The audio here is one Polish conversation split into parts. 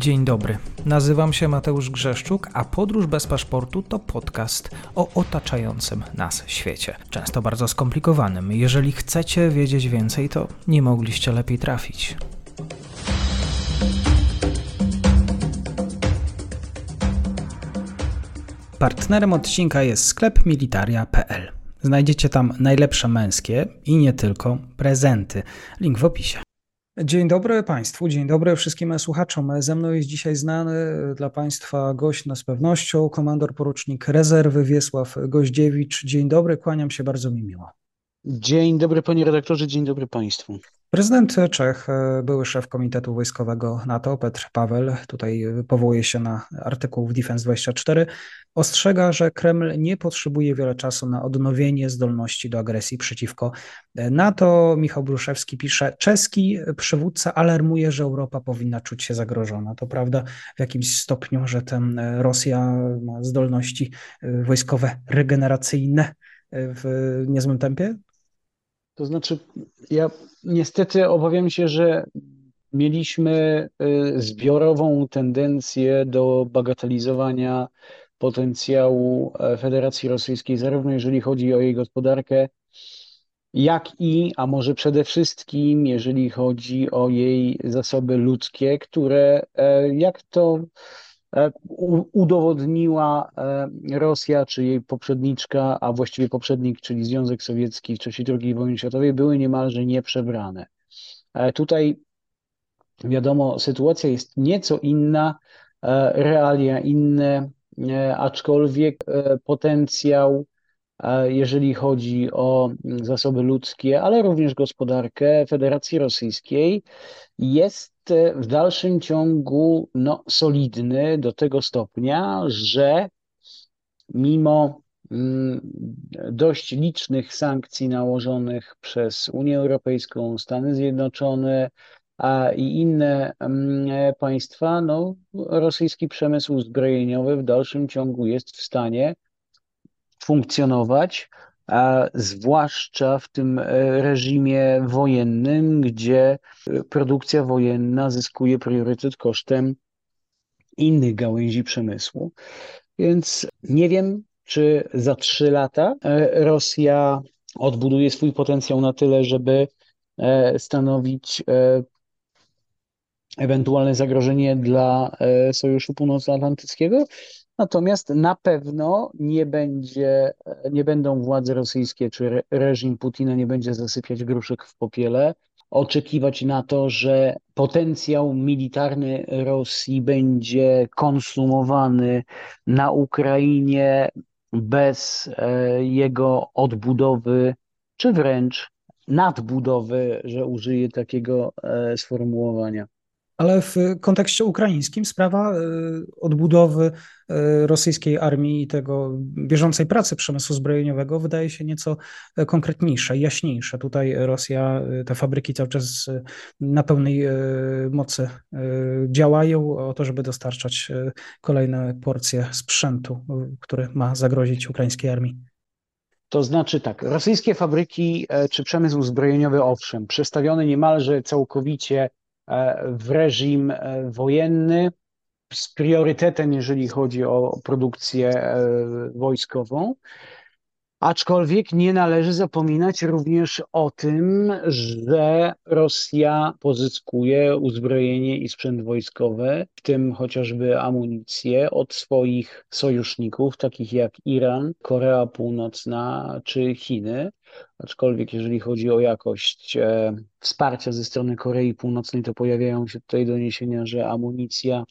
Dzień dobry. Nazywam się Mateusz Grzeszczuk, a Podróż bez paszportu to podcast o otaczającym nas świecie. Często bardzo skomplikowanym. Jeżeli chcecie wiedzieć więcej, to nie mogliście lepiej trafić. Partnerem odcinka jest sklep militaria.pl. Znajdziecie tam najlepsze męskie i nie tylko prezenty. Link w opisie. Dzień dobry Państwu, dzień dobry wszystkim słuchaczom. Ze mną jest dzisiaj znany dla Państwa gość no z pewnością, komandor porucznik rezerwy Wiesław Goździewicz. Dzień dobry, kłaniam się bardzo mi miło. Dzień dobry panie redaktorze, dzień dobry państwu. Prezydent Czech, e, były szef Komitetu Wojskowego NATO, Petr Paweł, tutaj powołuje się na artykuł w Defense 24, ostrzega, że Kreml nie potrzebuje wiele czasu na odnowienie zdolności do agresji przeciwko NATO. Michał Bruszewski pisze, czeski przywódca alarmuje, że Europa powinna czuć się zagrożona. To prawda w jakimś stopniu, że ten e, Rosja ma zdolności e, wojskowe regeneracyjne w niezłym tempie? To znaczy, ja niestety obawiam się, że mieliśmy y, zbiorową tendencję do bagatelizowania potencjału e, Federacji Rosyjskiej, zarówno jeżeli chodzi o jej gospodarkę, jak i, a może przede wszystkim, jeżeli chodzi o jej zasoby ludzkie, które, e, jak to udowodniła e, Rosja, czy jej poprzedniczka, a właściwie poprzednik, czyli Związek Sowiecki w czasie II wojny światowej, były niemalże nieprzebrane. E, tutaj wiadomo, sytuacja jest nieco inna, realia inne, aczkolwiek potencjał, jeżeli chodzi o zasoby ludzkie, ale również gospodarkę Federacji Rosyjskiej, jest w dalszym ciągu no, solidny do tego stopnia, że mimo mm, dość licznych sankcji nałożonych przez Unię Europejską, Stany Zjednoczone a i inne mm, państwa, no, rosyjski przemysł zbrojeniowy w dalszym ciągu jest w stanie funkcjonować zwłaszcza w tym e, reżimie wojennym, gdzie e, produkcja wojenna zyskuje priorytet kosztem innych gałęzi przemysłu. Więc nie wiem, czy za trzy lata e, Rosja odbuduje swój potencjał na tyle, żeby stanowić ewentualne zagrożenie dla Sojuszu Północnoatlantyckiego, Natomiast na pewno nie będzie, nie będą władze rosyjskie czy reżim Putina nie będzie zasypiać gruszek w popiele, oczekiwać na to, że potencjał militarny Rosji będzie konsumowany na Ukrainie bez e, jego odbudowy, czy wręcz nadbudowy, że użyję takiego e, sformułowania. Ale w kontekście ukraińskim sprawa e, odbudowy e, rosyjskiej armii i tego bieżącej pracy przemysłu zbrojeniowego wydaje się nieco e, konkretniejsza, jaśniejsza. Tutaj Rosja, te fabryki cały czas na pełnej mocy działają o to, żeby dostarczać kolejne porcje sprzętu, który ma zagrozić ukraińskiej armii. To znaczy tak, rosyjskie fabryki czy przemysł zbrojeniowy, owszem, przestawiony niemalże całkowicie w reżim e, wojenny z priorytetem, jeżeli chodzi o produkcję e, wojskową. Aczkolwiek nie należy zapominać również o tym, że Rosja pozyskuje uzbrojenie i sprzęt wojskowy, w tym chociażby amunicję od swoich sojuszników, takich jak Iran, Korea Północna czy Chiny. Aczkolwiek jeżeli chodzi o jakość e, wsparcia ze strony Korei Północnej, to pojawiają się tutaj doniesienia, że amunicja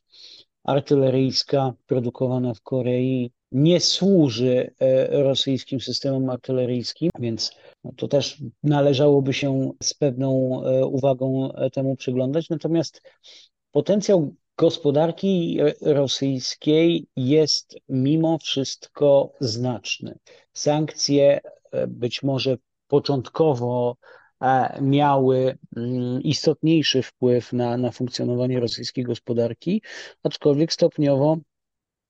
artyleryjska produkowana w Korei nie służy e, rosyjskim systemom artyleryjskim, więc to też należałoby się z pewną e, uwagą e, temu przyglądać. Natomiast potencjał gospodarki rosyjskiej jest mimo wszystko znaczny. Sankcje być może początkowo miały mm, istotniejszy wpływ na, na funkcjonowanie rosyjskiej gospodarki, aczkolwiek stopniowo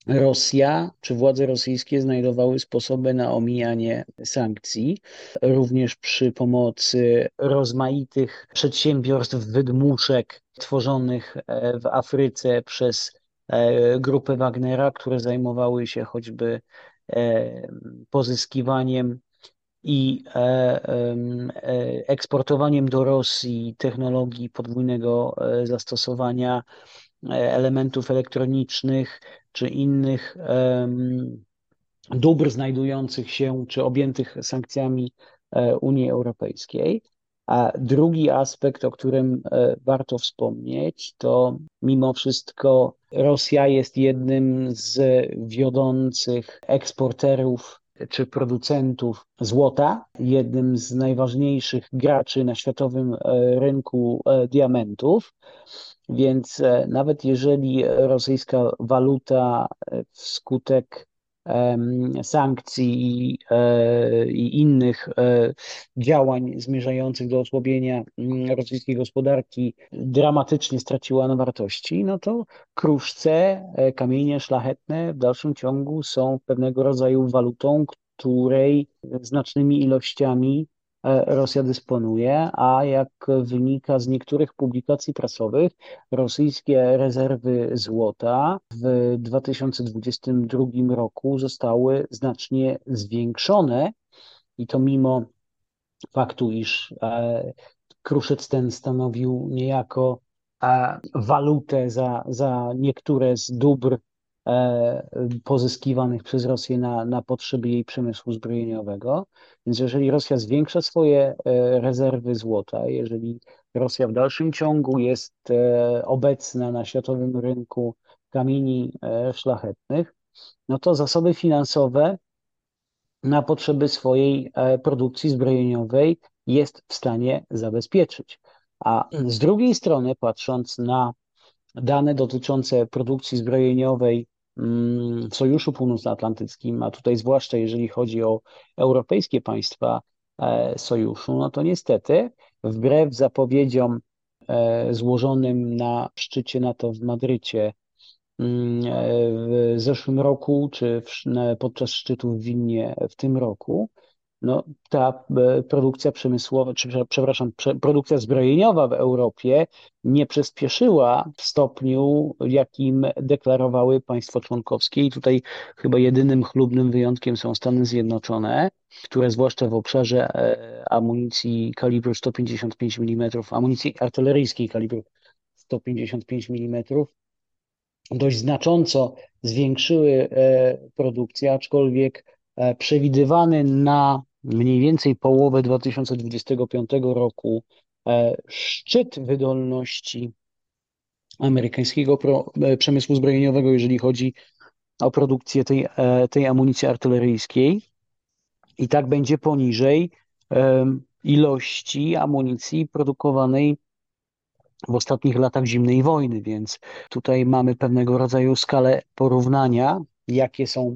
Rosja czy władze rosyjskie znajdowały sposoby na omijanie sankcji, również przy pomocy rozmaitych przedsiębiorstw, wydmuszek tworzonych e, w Afryce przez e, grupę Wagnera, które zajmowały się choćby e, pozyskiwaniem i eksportowaniem do Rosji technologii podwójnego zastosowania elementów elektronicznych czy innych dóbr znajdujących się czy objętych sankcjami e, Unii Europejskiej. A drugi aspekt, o którym e, warto wspomnieć, to mimo wszystko Rosja jest jednym z wiodących eksporterów czy producentów złota, jednym z najważniejszych graczy na światowym e, rynku diamentów. Więc e, nawet jeżeli rosyjska waluta e, wskutek sankcji e, i innych działań zmierzających do osłabienia mm, rosyjskiej gospodarki dramatycznie straciła na wartości, no to kruszce, kamienie szlachetne w dalszym ciągu są pewnego rodzaju walutą, której znacznymi ilościami E, Rosja dysponuje, a jak wynika z niektórych publikacji prasowych, rosyjskie rezerwy złota w 2022 roku zostały znacznie zwiększone i to mimo faktu, iż e, kruszec ten stanowił niejako e, walutę za, za niektóre z dóbr E, pozyskiwanych przez Rosję na, na potrzeby jej przemysłu zbrojeniowego. Więc jeżeli Rosja zwiększa swoje e, rezerwy złota, jeżeli Rosja w dalszym ciągu jest e, obecna na światowym rynku kamieni szlachetnych, no to zasoby finansowe na potrzeby swojej produkcji zbrojeniowej jest w stanie zabezpieczyć. A z drugiej strony, patrząc na dane dotyczące produkcji zbrojeniowej mm, Sojuszu Północnoatlantyckim, a tutaj zwłaszcza jeżeli chodzi o europejskie państwa e, Sojuszu, no to niestety wbrew zapowiedziom e, złożonym na szczycie NATO w Madrycie mm, e, w zeszłym roku, czy podczas szczytu w Wilnie w tym roku, no, ta e, produkcja przemysłowa, czy przepraszam, produkcja zbrojeniowa w Europie nie przyspieszyła w stopniu, jakim deklarowały państwa członkowskie. I tutaj chyba jedynym chlubnym wyjątkiem są Stany Zjednoczone, które zwłaszcza w obszarze e, amunicji kalibru 155 mm, amunicji artyleryjskiej kalibru 155 mm, dość znacząco zwiększyły e, produkcję, aczkolwiek przewidywany na mniej więcej połowę 2025 roku e, szczyt wydolności amerykańskiego e, przemysłu zbrojeniowego, jeżeli chodzi o produkcję tej, e, tej amunicji artyleryjskiej. I tak będzie poniżej ilości amunicji produkowanej w ostatnich latach zimnej wojny, więc tutaj mamy pewnego rodzaju skalę porównania, jakie są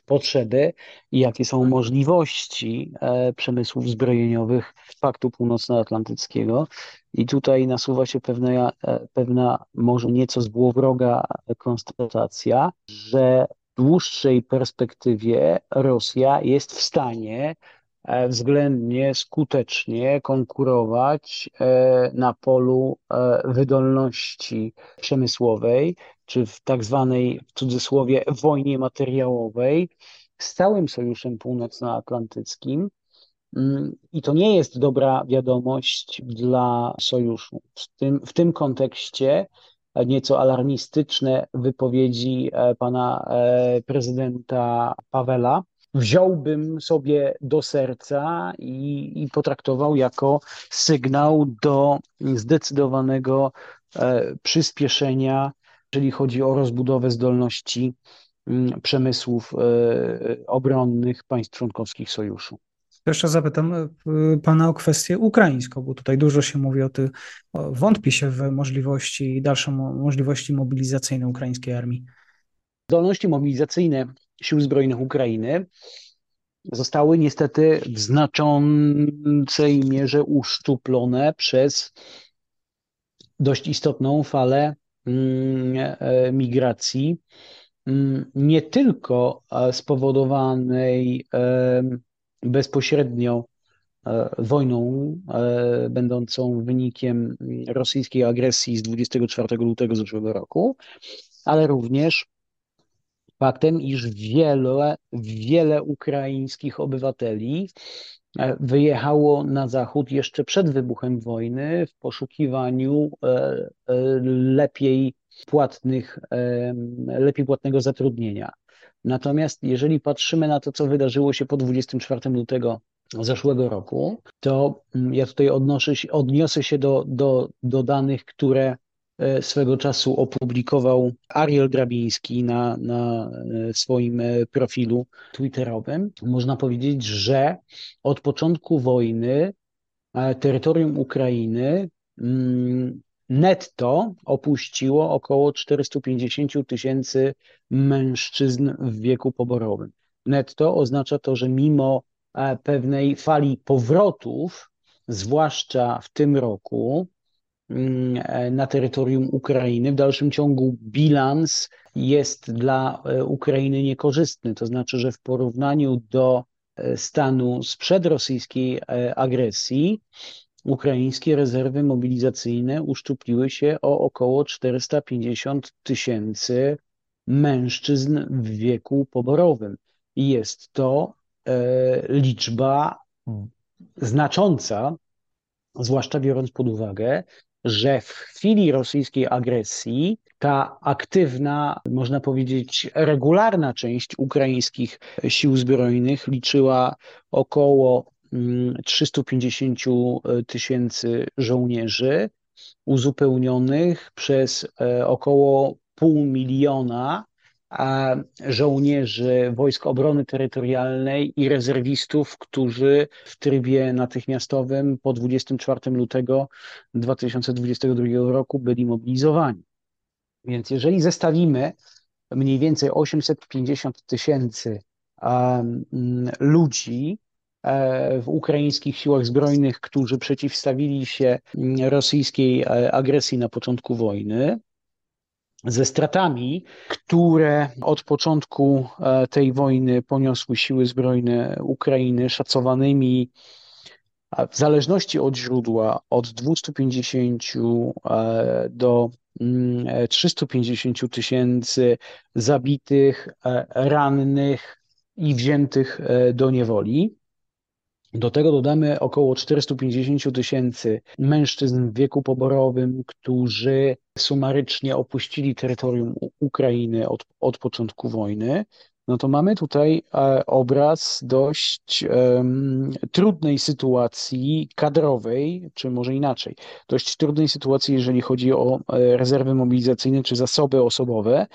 potrzeby i jakie są możliwości e, przemysłów zbrojeniowych Paktu Północnoatlantyckiego. I tutaj nasuwa się pewna, e, pewna może nieco złowroga konstatacja, że w dłuższej perspektywie Rosja jest w stanie E, względnie skutecznie konkurować na polu wydolności przemysłowej, czy w tak zwanej, w cudzysłowie, wojnie materiałowej z całym Sojuszem Północnoatlantyckim. Mm, I to nie jest dobra wiadomość dla sojuszu. W tym, w tym kontekście nieco alarmistyczne wypowiedzi pana prezydenta Pawela, wziąłbym sobie do serca i, i potraktował jako sygnał do zdecydowanego e, przyspieszenia, jeżeli chodzi o rozbudowę zdolności mm, przemysłów e, obronnych państw członkowskich sojuszu. Jeszcze zapytam e, Pana o kwestię ukraińską, bo tutaj dużo się mówi o tym, wątpi się w możliwości, dalsze możliwości mobilizacyjne ukraińskiej armii. Zdolności mobilizacyjne sił zbrojnych Ukrainy zostały niestety w znaczącej mierze uszczuplone przez dość istotną falę migracji mm, nie tylko spowodowanej bezpośrednio wojną będącą wynikiem rosyjskiej agresji z 24 lutego zeszłego roku, ale również faktem, iż wiele, wiele ukraińskich obywateli e, wyjechało na zachód jeszcze przed wybuchem wojny w poszukiwaniu e, e, lepiej płatnych, lepiej płatnego zatrudnienia. Natomiast jeżeli patrzymy na to, co wydarzyło się po 24 lutego zeszłego roku, to mm, ja tutaj odnoszę, odniosę się do, do, do danych, które E, swego czasu opublikował Ariel Grabiński na, na e, swoim e, profilu twitterowym. Można powiedzieć, że od początku wojny terytorium Ukrainy mm, netto opuściło około 450 tysięcy mężczyzn w wieku poborowym. Netto oznacza to, że mimo pewnej fali powrotów, zwłaszcza w tym roku, e, na terytorium Ukrainy. W dalszym ciągu bilans jest dla e, Ukrainy niekorzystny, to znaczy, że w porównaniu do e, stanu sprzed rosyjskiej agresji, ukraińskie rezerwy mobilizacyjne uszczupliły się o około 450 tysięcy mężczyzn w wieku poborowym. Jest to liczba znacząca, zwłaszcza biorąc pod uwagę, że w chwili rosyjskiej agresji ta aktywna, można powiedzieć, regularna część ukraińskich sił zbrojnych liczyła około 350 mm, tysięcy żołnierzy, uzupełnionych przez e, około pół miliona żołnierzy Wojsk Obrony Terytorialnej i rezerwistów, którzy w trybie natychmiastowym po 24 lutego 2022 roku byli mobilizowani. Więc jeżeli zestawimy mniej więcej 850 tysięcy ludzi e, w ukraińskich siłach zbrojnych, którzy przeciwstawili się rosyjskiej e, agresji na początku wojny, ze stratami, które od początku e, tej wojny poniosły siły zbrojne Ukrainy, szacowanymi w zależności od źródła od 250 e, do 350 mm, tysięcy zabitych, e, rannych i wziętych do niewoli. Do tego dodamy około 450 tysięcy mężczyzn w wieku poborowym, którzy sumarycznie opuścili terytorium Ukrainy od, od początku wojny no to mamy tutaj e, obraz dość um, trudnej sytuacji kadrowej, czy może inaczej, dość trudnej sytuacji, jeżeli chodzi o e, rezerwy mobilizacyjne czy zasoby osobowe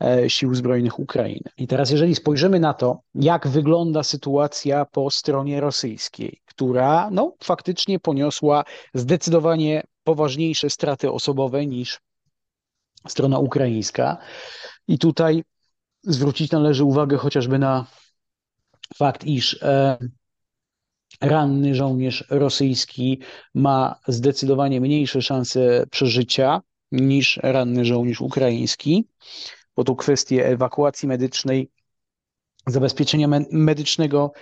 e, sił zbrojnych Ukrainy. I teraz, jeżeli spojrzymy na to, jak wygląda sytuacja po stronie rosyjskiej, która no, faktycznie poniosła zdecydowanie poważniejsze straty osobowe niż strona ukraińska. I tutaj zwrócić należy uwagę chociażby na fakt, iż e, ranny żołnierz rosyjski ma zdecydowanie mniejsze szanse przeżycia niż ranny żołnierz ukraiński, bo tu kwestie ewakuacji medycznej, zabezpieczenia medycznego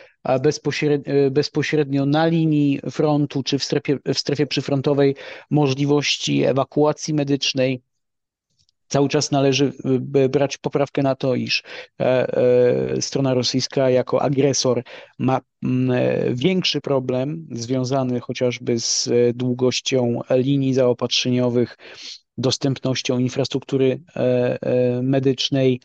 bezpośrednio, bezpośrednio na linii frontu czy w strefie, w strefie przyfrontowej, możliwości ewakuacji medycznej, cały czas należy y, brać poprawkę na to, iż e, e, strona rosyjska jako agresor ma mm, e, większy problem związany chociażby z długością linii zaopatrzeniowych, dostępnością infrastruktury medycznej,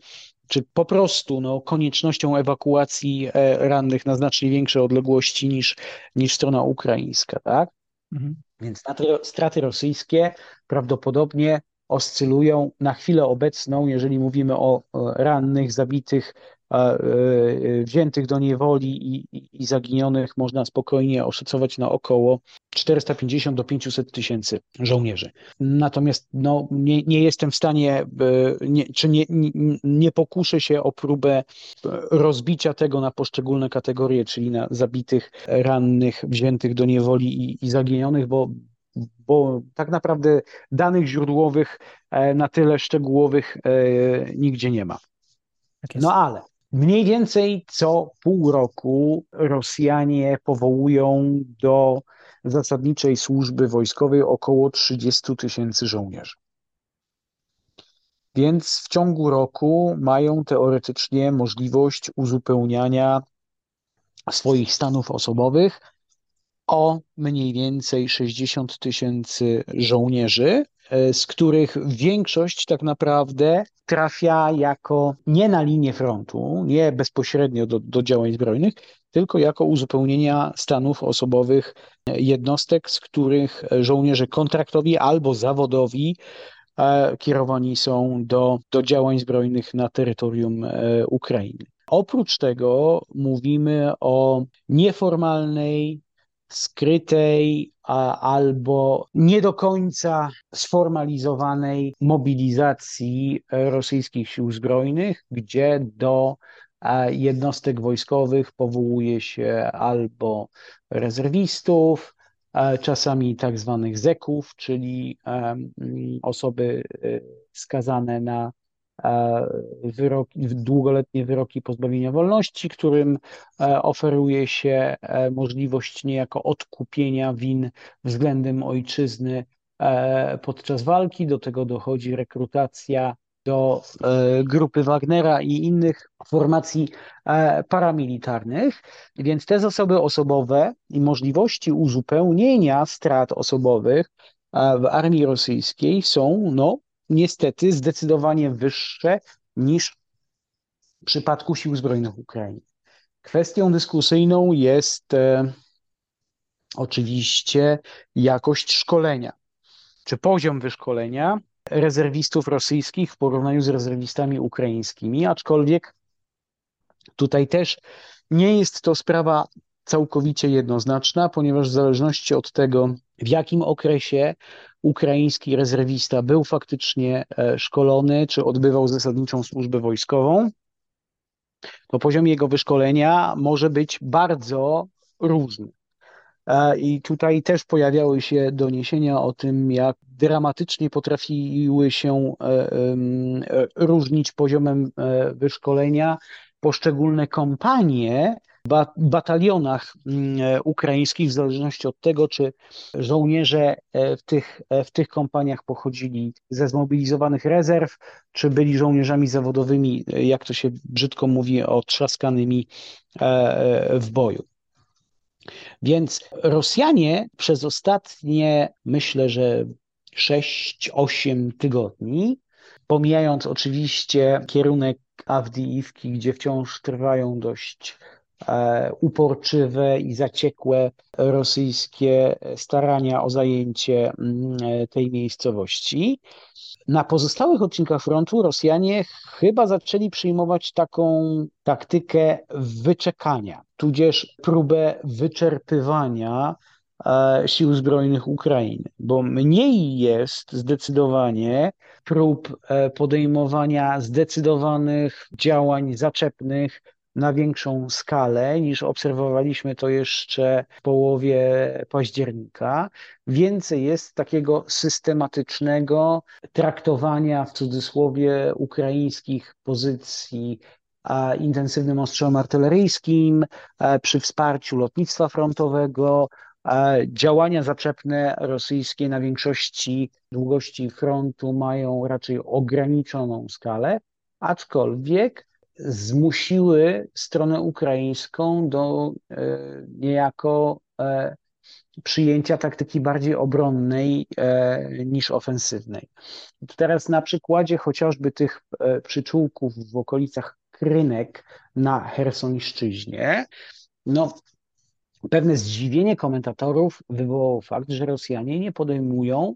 czy po prostu no, koniecznością ewakuacji rannych na znacznie większe odległości niż, niż strona ukraińska. Tak? Mhm. Więc straty rosyjskie prawdopodobnie oscylują na chwilę obecną, jeżeli mówimy o rannych, zabitych, e, wziętych do niewoli i, i, zaginionych, można spokojnie oszacować na około 450 do 500 tysięcy żołnierzy. Natomiast no, nie, nie jestem w stanie, e, nie, czy nie, nie pokuszę się o próbę rozbicia tego na poszczególne kategorie, czyli na zabitych, rannych, wziętych do niewoli i, i zaginionych, bo bo tak naprawdę danych źródłowych e, na tyle szczegółowych e, nigdzie nie ma. Tak. No ale mniej więcej co pół roku Rosjanie powołują do zasadniczej służby wojskowej około 30 tysięcy żołnierzy. Więc w ciągu roku mają teoretycznie możliwość uzupełniania swoich stanów osobowych o mniej więcej 60 tysięcy żołnierzy, e, z których większość tak naprawdę trafia jako nie na linię frontu, nie bezpośrednio do, do działań zbrojnych, tylko jako uzupełnienia stanów osobowych jednostek, z których żołnierze kontraktowi albo zawodowi e, kierowani są do, do działań zbrojnych na terytorium e, Ukrainy. Oprócz tego mówimy o nieformalnej, skrytej a, albo nie do końca sformalizowanej mobilizacji rosyjskich sił zbrojnych, gdzie do jednostek wojskowych powołuje się albo rezerwistów, czasami tak zwanych zeków, czyli osoby e, skazane na wyroki, długoletnie wyroki pozbawienia wolności, którym e, oferuje się e, możliwość niejako odkupienia win względem ojczyzny podczas walki. Do tego dochodzi rekrutacja do e, grupy Wagnera i innych formacji e, paramilitarnych, więc te zasoby osobowe i możliwości uzupełnienia strat osobowych e, w armii rosyjskiej są, no, niestety zdecydowanie wyższe niż w przypadku sił zbrojnych Ukrainy. Kwestią dyskusyjną jest e, oczywiście jakość szkolenia, czy poziom wyszkolenia rezerwistów rosyjskich w porównaniu z rezerwistami ukraińskimi, aczkolwiek tutaj też nie jest to sprawa całkowicie jednoznaczna, ponieważ w zależności od tego, w jakim okresie ukraiński rezerwista był faktycznie e, szkolony, czy odbywał zasadniczą służbę wojskową, to poziom jego wyszkolenia może być bardzo różny. E, I tutaj też pojawiały się doniesienia o tym, jak dramatycznie potrafiły się e, różnić poziomem wyszkolenia poszczególne kompanie w batalionach mm, ukraińskich, w zależności od tego, czy żołnierze w tych, w tych kompaniach pochodzili ze zmobilizowanych rezerw, czy byli żołnierzami zawodowymi, jak to się brzydko mówi, otrzaskanymi w boju. Więc Rosjanie przez ostatnie, myślę, że 6-8 tygodni, pomijając oczywiście kierunek Awdijiwki, gdzie wciąż trwają dość e, uporczywe i zaciekłe rosyjskie starania o zajęcie mm, tej miejscowości. Na pozostałych odcinkach frontu Rosjanie chyba zaczęli przyjmować taką taktykę wyczekania, tudzież próbę wyczerpywania e, sił zbrojnych Ukrainy, bo mniej jest zdecydowanie prób e, podejmowania zdecydowanych działań zaczepnych na większą skalę niż obserwowaliśmy to jeszcze w połowie października. Więcej jest takiego systematycznego traktowania w cudzysłowie ukraińskich pozycji intensywnym ostrzałem artyleryjskim, przy wsparciu lotnictwa frontowego, Działania zaczepne rosyjskie na większości długości frontu mają raczej ograniczoną skalę, aczkolwiek zmusiły stronę ukraińską do e, niejako e, przyjęcia taktyki bardziej obronnej e, niż ofensywnej. Teraz na przykładzie chociażby tych przyczółków w okolicach Krynek na Hersońszczyźnie, no, pewne zdziwienie komentatorów wywołał fakt, że Rosjanie nie podejmują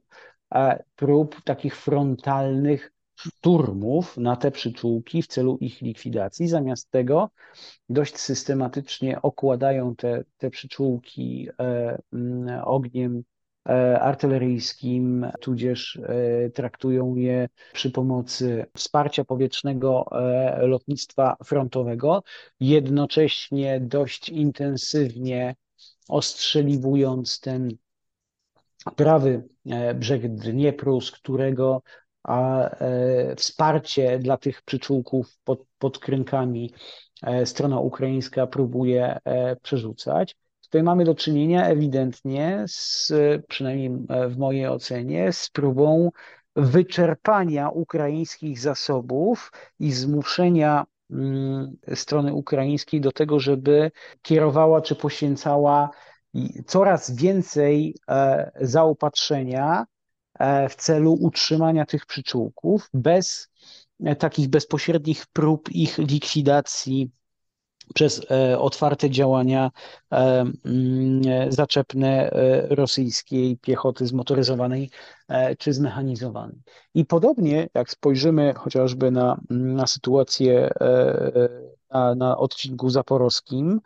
prób takich frontalnych szturmów na te przyczółki w celu ich likwidacji. Zamiast tego dość systematycznie okładają te, te przyczółki e, mm, ogniem e, artyleryjskim, tudzież e, traktują je przy pomocy wsparcia powietrznego lotnictwa frontowego, jednocześnie dość intensywnie ostrzeliwując ten prawy brzeg Dniepru, z którego wsparcie dla tych przyczółków pod, pod krynkami strona ukraińska próbuje przerzucać. Tutaj mamy do czynienia ewidentnie z, przynajmniej w mojej ocenie, z próbą wyczerpania ukraińskich zasobów i zmuszenia mm, strony ukraińskiej do tego, żeby kierowała czy poświęcała coraz więcej e, zaopatrzenia e, w celu utrzymania tych przyczółków bez e, takich bezpośrednich prób ich likwidacji przez e, otwarte działania e, mm, zaczepne e, rosyjskiej piechoty zmotoryzowanej czy zmechanizowanej. I podobnie jak spojrzymy chociażby na, na sytuację na, na odcinku zaporowskim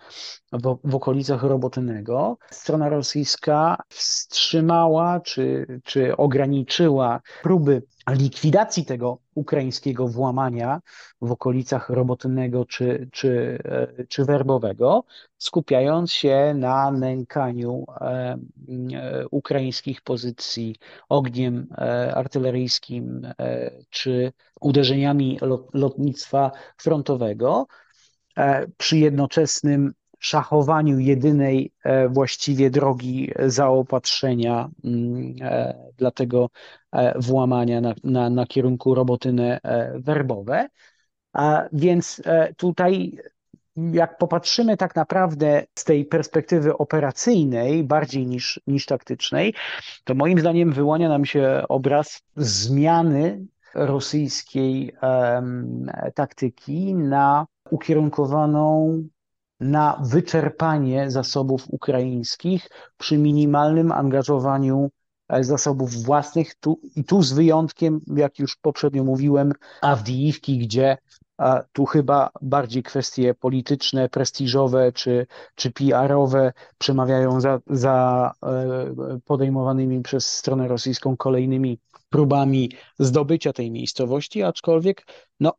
w, w okolicach Robotynego, strona rosyjska wstrzymała czy, czy ograniczyła próby likwidacji tego ukraińskiego włamania w okolicach Robotynego czy, czy, e, czy Werbowego, skupiając się na nękaniu e, e, ukraińskich pozycji ogniem artyleryjskim czy uderzeniami lotnictwa frontowego, przy jednoczesnym szachowaniu jedynej e, właściwie drogi zaopatrzenia mm, e, dla tego e, włamania na, na, na kierunku robotyny werbowe. Więc tutaj jak popatrzymy tak naprawdę z tej perspektywy operacyjnej, bardziej niż, niż taktycznej, to moim zdaniem wyłania nam się obraz zmiany rosyjskiej um, taktyki na ukierunkowaną na wyczerpanie zasobów ukraińskich przy minimalnym angażowaniu e, zasobów własnych. Tu, I tu z wyjątkiem, jak już poprzednio mówiłem, Awdijiwki, gdzie a tu chyba bardziej kwestie polityczne, prestiżowe czy, czy PR-owe przemawiają za, za e, podejmowanymi przez stronę rosyjską kolejnymi próbami zdobycia tej miejscowości, aczkolwiek no,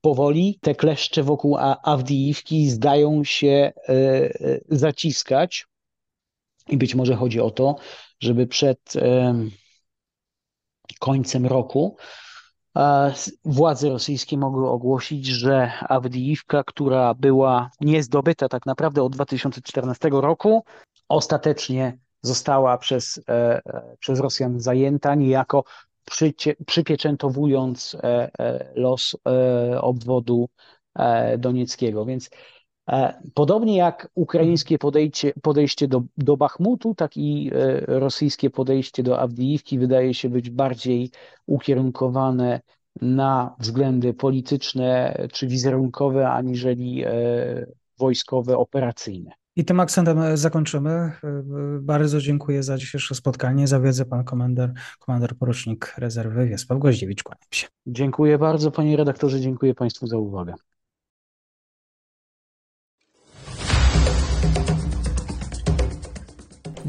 powoli te kleszcze wokół Awdijiwki zdają się e, e, zaciskać. I być może chodzi o to, żeby przed końcem roku władze rosyjskie mogły ogłosić, że Awdijiwka, która była niezdobyta tak naprawdę od 2014 roku, ostatecznie została przez, e, e, przez Rosjan zajęta, niejako przycie, przypieczętowując e, los obwodu donieckiego. Więc Podobnie jak ukraińskie podejście, podejście do, do Bachmutu, tak i rosyjskie podejście do Awdijiwki wydaje się być bardziej ukierunkowane na względy polityczne czy wizerunkowe, aniżeli wojskowe, operacyjne. I tym akcentem zakończymy. Bardzo dziękuję za dzisiejsze spotkanie. Za wiedzę pan komander, komander porucznik rezerwy Wiesław Goździewicz. Kłaniam się. Dziękuję bardzo panie redaktorze, dziękuję państwu za uwagę.